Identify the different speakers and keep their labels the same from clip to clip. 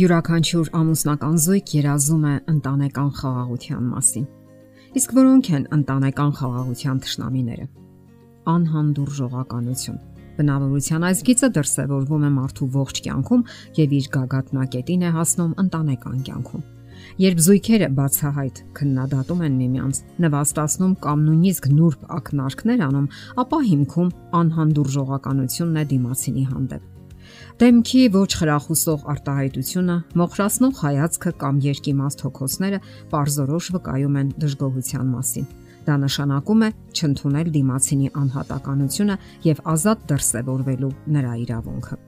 Speaker 1: Յուրաքանչյուր ամուսնական զույգ երազում է ընտանեկան խաղաղության մասին։ Իսկ որոնք են ընտանեկան խաղաղության ճշնամիները։ Անհանդուրժողականություն։ Բնավորության այս գիծը դրսևորվում է մարդու ողջ կյանքում եւ իր գագաթնակետին է հասնում ընտանեկան կյանքում։ Երբ զույգերը բացահայտ քննադատում են միմյանց, նվաստացնում կամ նույնիսկ նուրբ ակնարկներ անում, ապա հիմքում անհանդուրժողականությունն է դիմացինի հանդեպ Դեմքի ոչ խրախուսող արտահայտությունը, մոխրացնող հայացքը կամ երկիմաստ հոգոցները parzorosh վկայում են դժգոհության մասին։ Դա նշանակում է չընդունել դիմացինի անհատականությունը եւ ազատ դրսևորվելու նրա իրավունքը։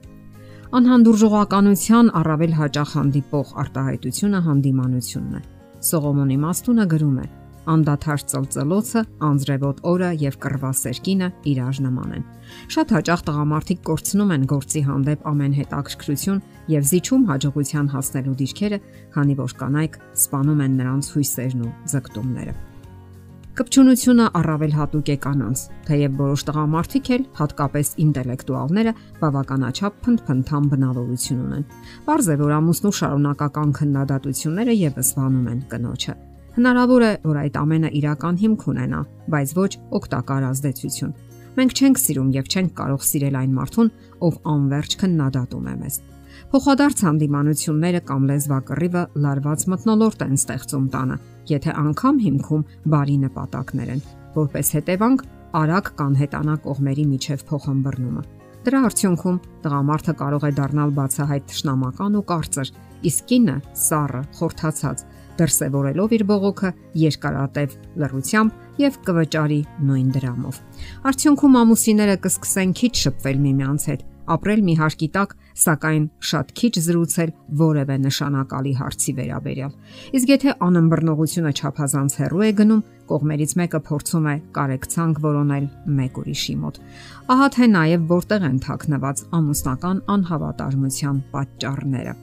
Speaker 1: Անհանդուրժողականության առավել հաճախ հանդիպող արտահայտությունը հանդիմանությունն է։ Սողոմոնի Մաստունը գրում է անդադար ծլծլոցը, անձրևոտ օրը եւ կռվասեր կինը իրար նման են։ Շատ հաճախ տղամարդիկ կորցնում են գործի հանդեպ ամեն հետաքրքրություն եւ զիջում հաջողության հասնելու դիրքերը, քանի որ կանայք սپانում են նրանց հույսերն ու զգտումները։ Կպչունությունը առավել հատուկ է կանանց, թեև որոշ տղամարդիկ էլ, հատկապես ինտելեկտուալները, բավականաչափ փնփնթան բնավորություն ունեն։ Պարզ է, որ ամուսնու շարունակական քննադատությունները եւս վանում են կնոջը։ Հնարավոր է, որ այդ ամենը իրական հիմք ունենա, բայց ոչ օգտակար ազդեցություն։ Մենք չենք սիրում եւ չենք կարող սիրել այն մարդուն, ով անverջ քննադատում է մեզ։ Փոխադարձ հանդիմանությունները կամ լեզվակռիվը լարված մտնոլորտ են ստեղծում տանը, եթե անգամ հիմքում բարի նպատակներ են, որպես հետևանք արագ կան հետանա կողմերի միջև փոխհմբռնումը։ Դրա արդյունքում տղամարդը կարող է դառնալ բացահայտ ճշնամական ու կարծր, իսկ կինը սառը, խորթացած, դրսևորելով իր բողոքը երկարատև լռությամբ եւ կվճարի նույն դրամով։ Արդյունքում ամուսինները կսկսեն քիչ շփվել միմյանց հետ, ապրել մի հարկի տակ, սակայն շատ քիչ զրուցել որևէ նշանակալի հարցի վերաբերյալ։ Իսկ եթե անըմբռնողությունը չափազանց հեռու է գնում, կողմերից մեկը փորձում է կարեկցանք որոնել մեկ ուրիշի մոտ։ Ահա թե նաև որտեղ են թաքնված ամուսնական անհավատարմության պատճառները։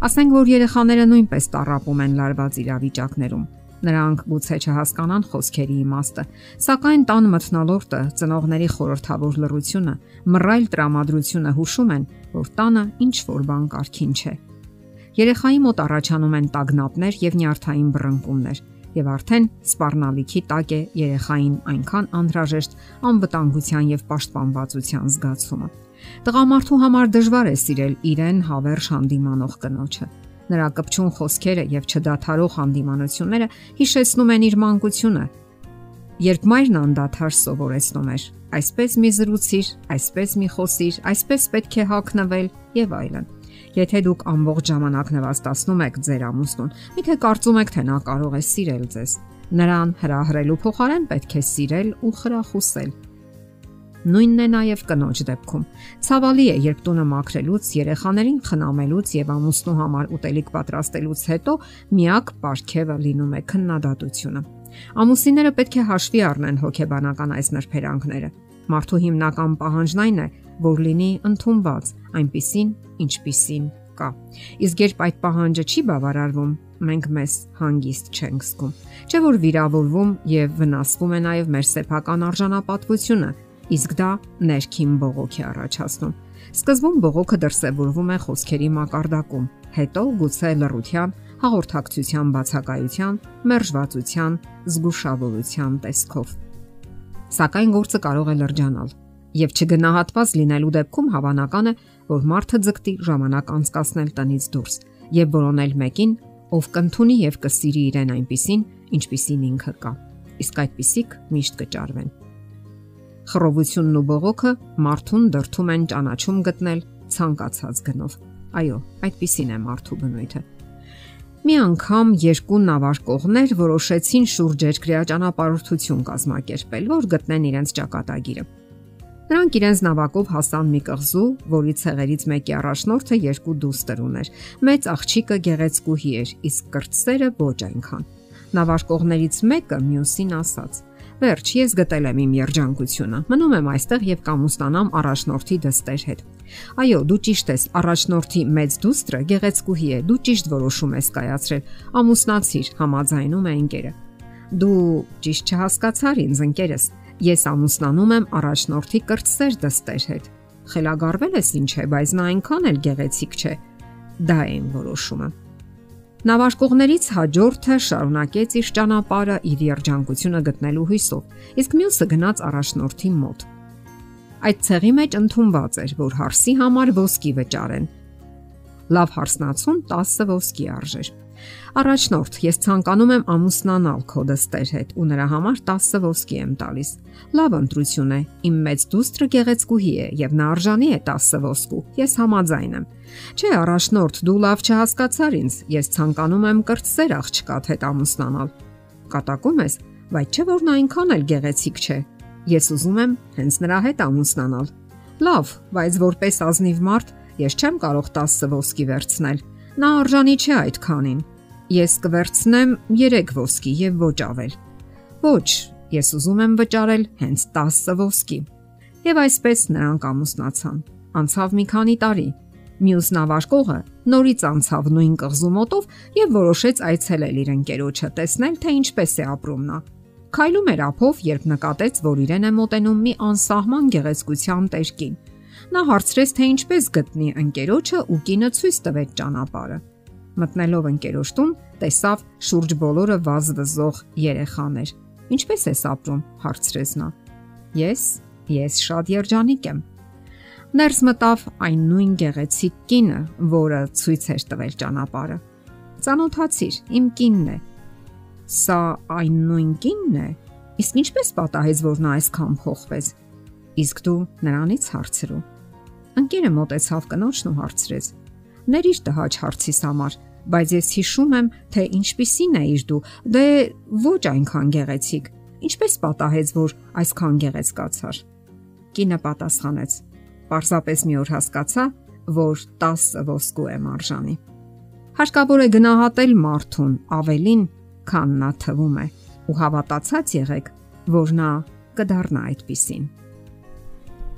Speaker 1: Ասենք որ երեխաները նույնպես տարապում են լարված իրավիճակներում։ Նրանք գուցե չհասկանան խոսքերի իմաստը, սակայն տան մթնոլորտը, ծնողների խորհրդավոր լռությունը, մռայլ տրամադրությունը հուշում են, որ տանը ինչ որ բան կարքին չէ։ Երեխայի մոտ առաջանում են տագնապներ եւ նյարդային բռնկումներ, եւ արդեն սпарնալիքի տակ է երեխային այնքան անհրաժեշտ անվտանգության եւ պաշտպանվածության զգացումը։ Տղամարդու համար դժվար է սիրել իրեն հավերժ հանդիմանող կնոջը։ Նրա կպչուն խոսքերը եւ չդադարող հանդիմանությունները հիշեցնում են իր մանկությունը, երբ մայրն անդադար սովորեցնում էր. այսպես մի զրուցիր, այսպես մի խոսիր, այսպես պետք է հակնվել եւ այլն։ Եթե դուք ամբողջ ժամանակ նվաստացնում եք ձեր ամուսնուն, միթե կարծում եք, թե նա կարող է սիրել ձեզ։ Նրան հրահրելու փոխարեն պետք է սիրել ու խրախուսել Նույնն է նաև կնոջ դեպքում։ Ցավալի է, երբ տունը մաքրելուց, երեխաներին խնամելուց եւ ամուսնու համար ուտելիք պատրաստելուց հետո միակ ապարքևը լինում է քննադատությունը։ Ամուսինները պետք է հաշվի առնեն հոգեբանական այս նրբերանգները։ Մարդու հիմնական պահանջն այն է, որ լինի ընդունված, այնպիսին, ինչպիսին կա։ Իսկ երբ այդ պահանջը չի բավարարվում, մենք մեզ հանգիստ չենք զգում։ Չէ որ վիրավորվում եւ վնասվում է նաեւ մեր սեփական արժանապատվությունը, իսկ դա ներքին բողոք է առաջացնում։ Սկզբում բողոքը դրսևորվում է խոսքերի մակարդակում, հետո գուցե լռության, հաղորդակցության բացակայության, մերժվածության, զգուշավորության տեսքով։ Սակայն գործը կարող է լրջանալ եւ չգնահատված լինելու դեպքում հավանական է, որ մարդը ձգտի ժամանակ անցկасնել տնից դուրս եւ որոնել մեկին, ով կընդունի եւ կսիրի իրեն այնպիսին, ինչպիսին ինքը կա։ Իսկ այդպիսիք միշտ կճարվեն։ Խռովությունն ու բողոքը մարդուն դրթում են ճանաչում գտնել ցանկացած գնով։ Այո, այդպիսին է մարդու բնույթը։ Մի անգամ երկու նավարկողներ որոշեցին շուրջերկրյա ճանապարհորդություն կազմակերպել, որ գտնեն իրենց ճակատագիրը։ Նրանք իրենց նավակով հասան մի կղզու, որի ցեղերից մեկի առաջնորդը երկու դուստր ուներ։ Մեծ աղջիկը գեղեցկուհի էր, իսկ կրտսերը ոչ այնքան։ Նավարկողներից մեկը մյուսին ասաց. Վերջ, ես գտել եմ իմ երջանկությունը։ Մնում եմ այստեղ եւ կամուստանամ առաջնորդի դստեր հետ։ Այո, դու ճիշտ ես, առաջնորդի մեծ դուստրը գեղեցկուհի է։ Դու ճիշտ որոշում ես կայացրել։ Ամուսնացիր, համաձայնում է ընկերը։ Դու ճիշտ չհասկացար ինձ ընկերս։ Ես ամուսնանում եմ առաջնորդի կրտսեր դստեր հետ։ Խելագարվել ես ինչ է, բայց նա այնքան էլ գեղեցիկ չէ։ դա էին որոշումը։ Նավարկողներից հաջորդը շարունակեց իր ճանապարհը իր երջանկությունը գտնելու հույսով, իսկ մյուսը գնաց առաջնորդի մոտ։ Այդ ցեղի մեջ ընդունված էր, որ հարսի համար ոսկի վճարեն։ Լավ հարսնացուն 10 ոսկի արժեր։ Առաջնորդ, ես ցանկանում եմ ամուսնանալ քո դստեր հետ ու նրա համար 10 ոսկի եմ տալիս։ Լավ ընտրություն է։ Իմ մեծ դուստրը գեղեցկուհի է եւ նա արժանի է 10 ոսկու։ Ես համաձայն եմ։ Չէ, առաջնորդ, դու լավ չհասկացար ինձ։ Ես ցանկանում եմ կրտսեր աղջկադ հետ ամուսնանալ։ Կատակում ես, բայց չէ որ նա այնքան էլ գեղեցիկ չէ։ Ես ուզում եմ հենց նրա հետ ամուսնանալ։ Լավ, բայց որպես ազնիվ մարդ ես չեմ կարող 10 ոսկի վերցնել Նա արժանի չէ այդքանին։ Ես կվերցնեմ 3 ոսկի եւ ոչ ավել։ Ոչ, ես ուզում եմ վճարել հենց 10 ոսկի։ Եվ այսպես նրանք ամուսնացան։ Անցավ մի քանի տարի։ Մյուս նավարկողը նորից անցավ նույն կղզումոտով եւ որոշեց այցելել իր ընկերոջը, տեսնել թե ինչպես է ապրում նա։ Քայլում էր ափով, երբ նկատեց, որ իրեն է մոտենում մի անսահման գեղեցկության տերկին նա հարցրեց, թե ինչպես գտնի ընկերոջը ու կինը ցույց տվեց ճանապարհը։ Մտնելով ընկերոջ տուն, տեսավ շուրջ բոլորը վազվզող երեխաներ։ Ինչպես ես ապրում, հարցրեց նա։ Ես, ես շատ երջանիկ եմ։ Ներս մտավ այն նույն գեղեցիկ կինը, որը ցույց էր տվել ճանապարհը։ Ծանոթացիր, իմ կինն է։ Սա այն նույն կինն է։ Իսկ ինչպես պատահեց, որ նա այսքան փոխվեց։ Իսկ դու նրանից հարցրու։ Ընկերը մտեցավ կնոջն ու հարցրեց. Ների տհաճ հարցիս համար, բայց ես հիշում եմ, թե ինչպիսին էիր դու։ Դե ոչ այնքան գեղեցիկ։ Ինչպես պատահեց, որ այսքան գեղեցկացար։ Կինը պատասխանեց. Պարզապես մի օր հասկացա, որ 10 ոսկու եմ արժանի։ Հարկավոր է գնահատել մարդուն ավելին, քան նա թվում է, ու հավատացած եղեք, որ նա կդառնա այդպիսին։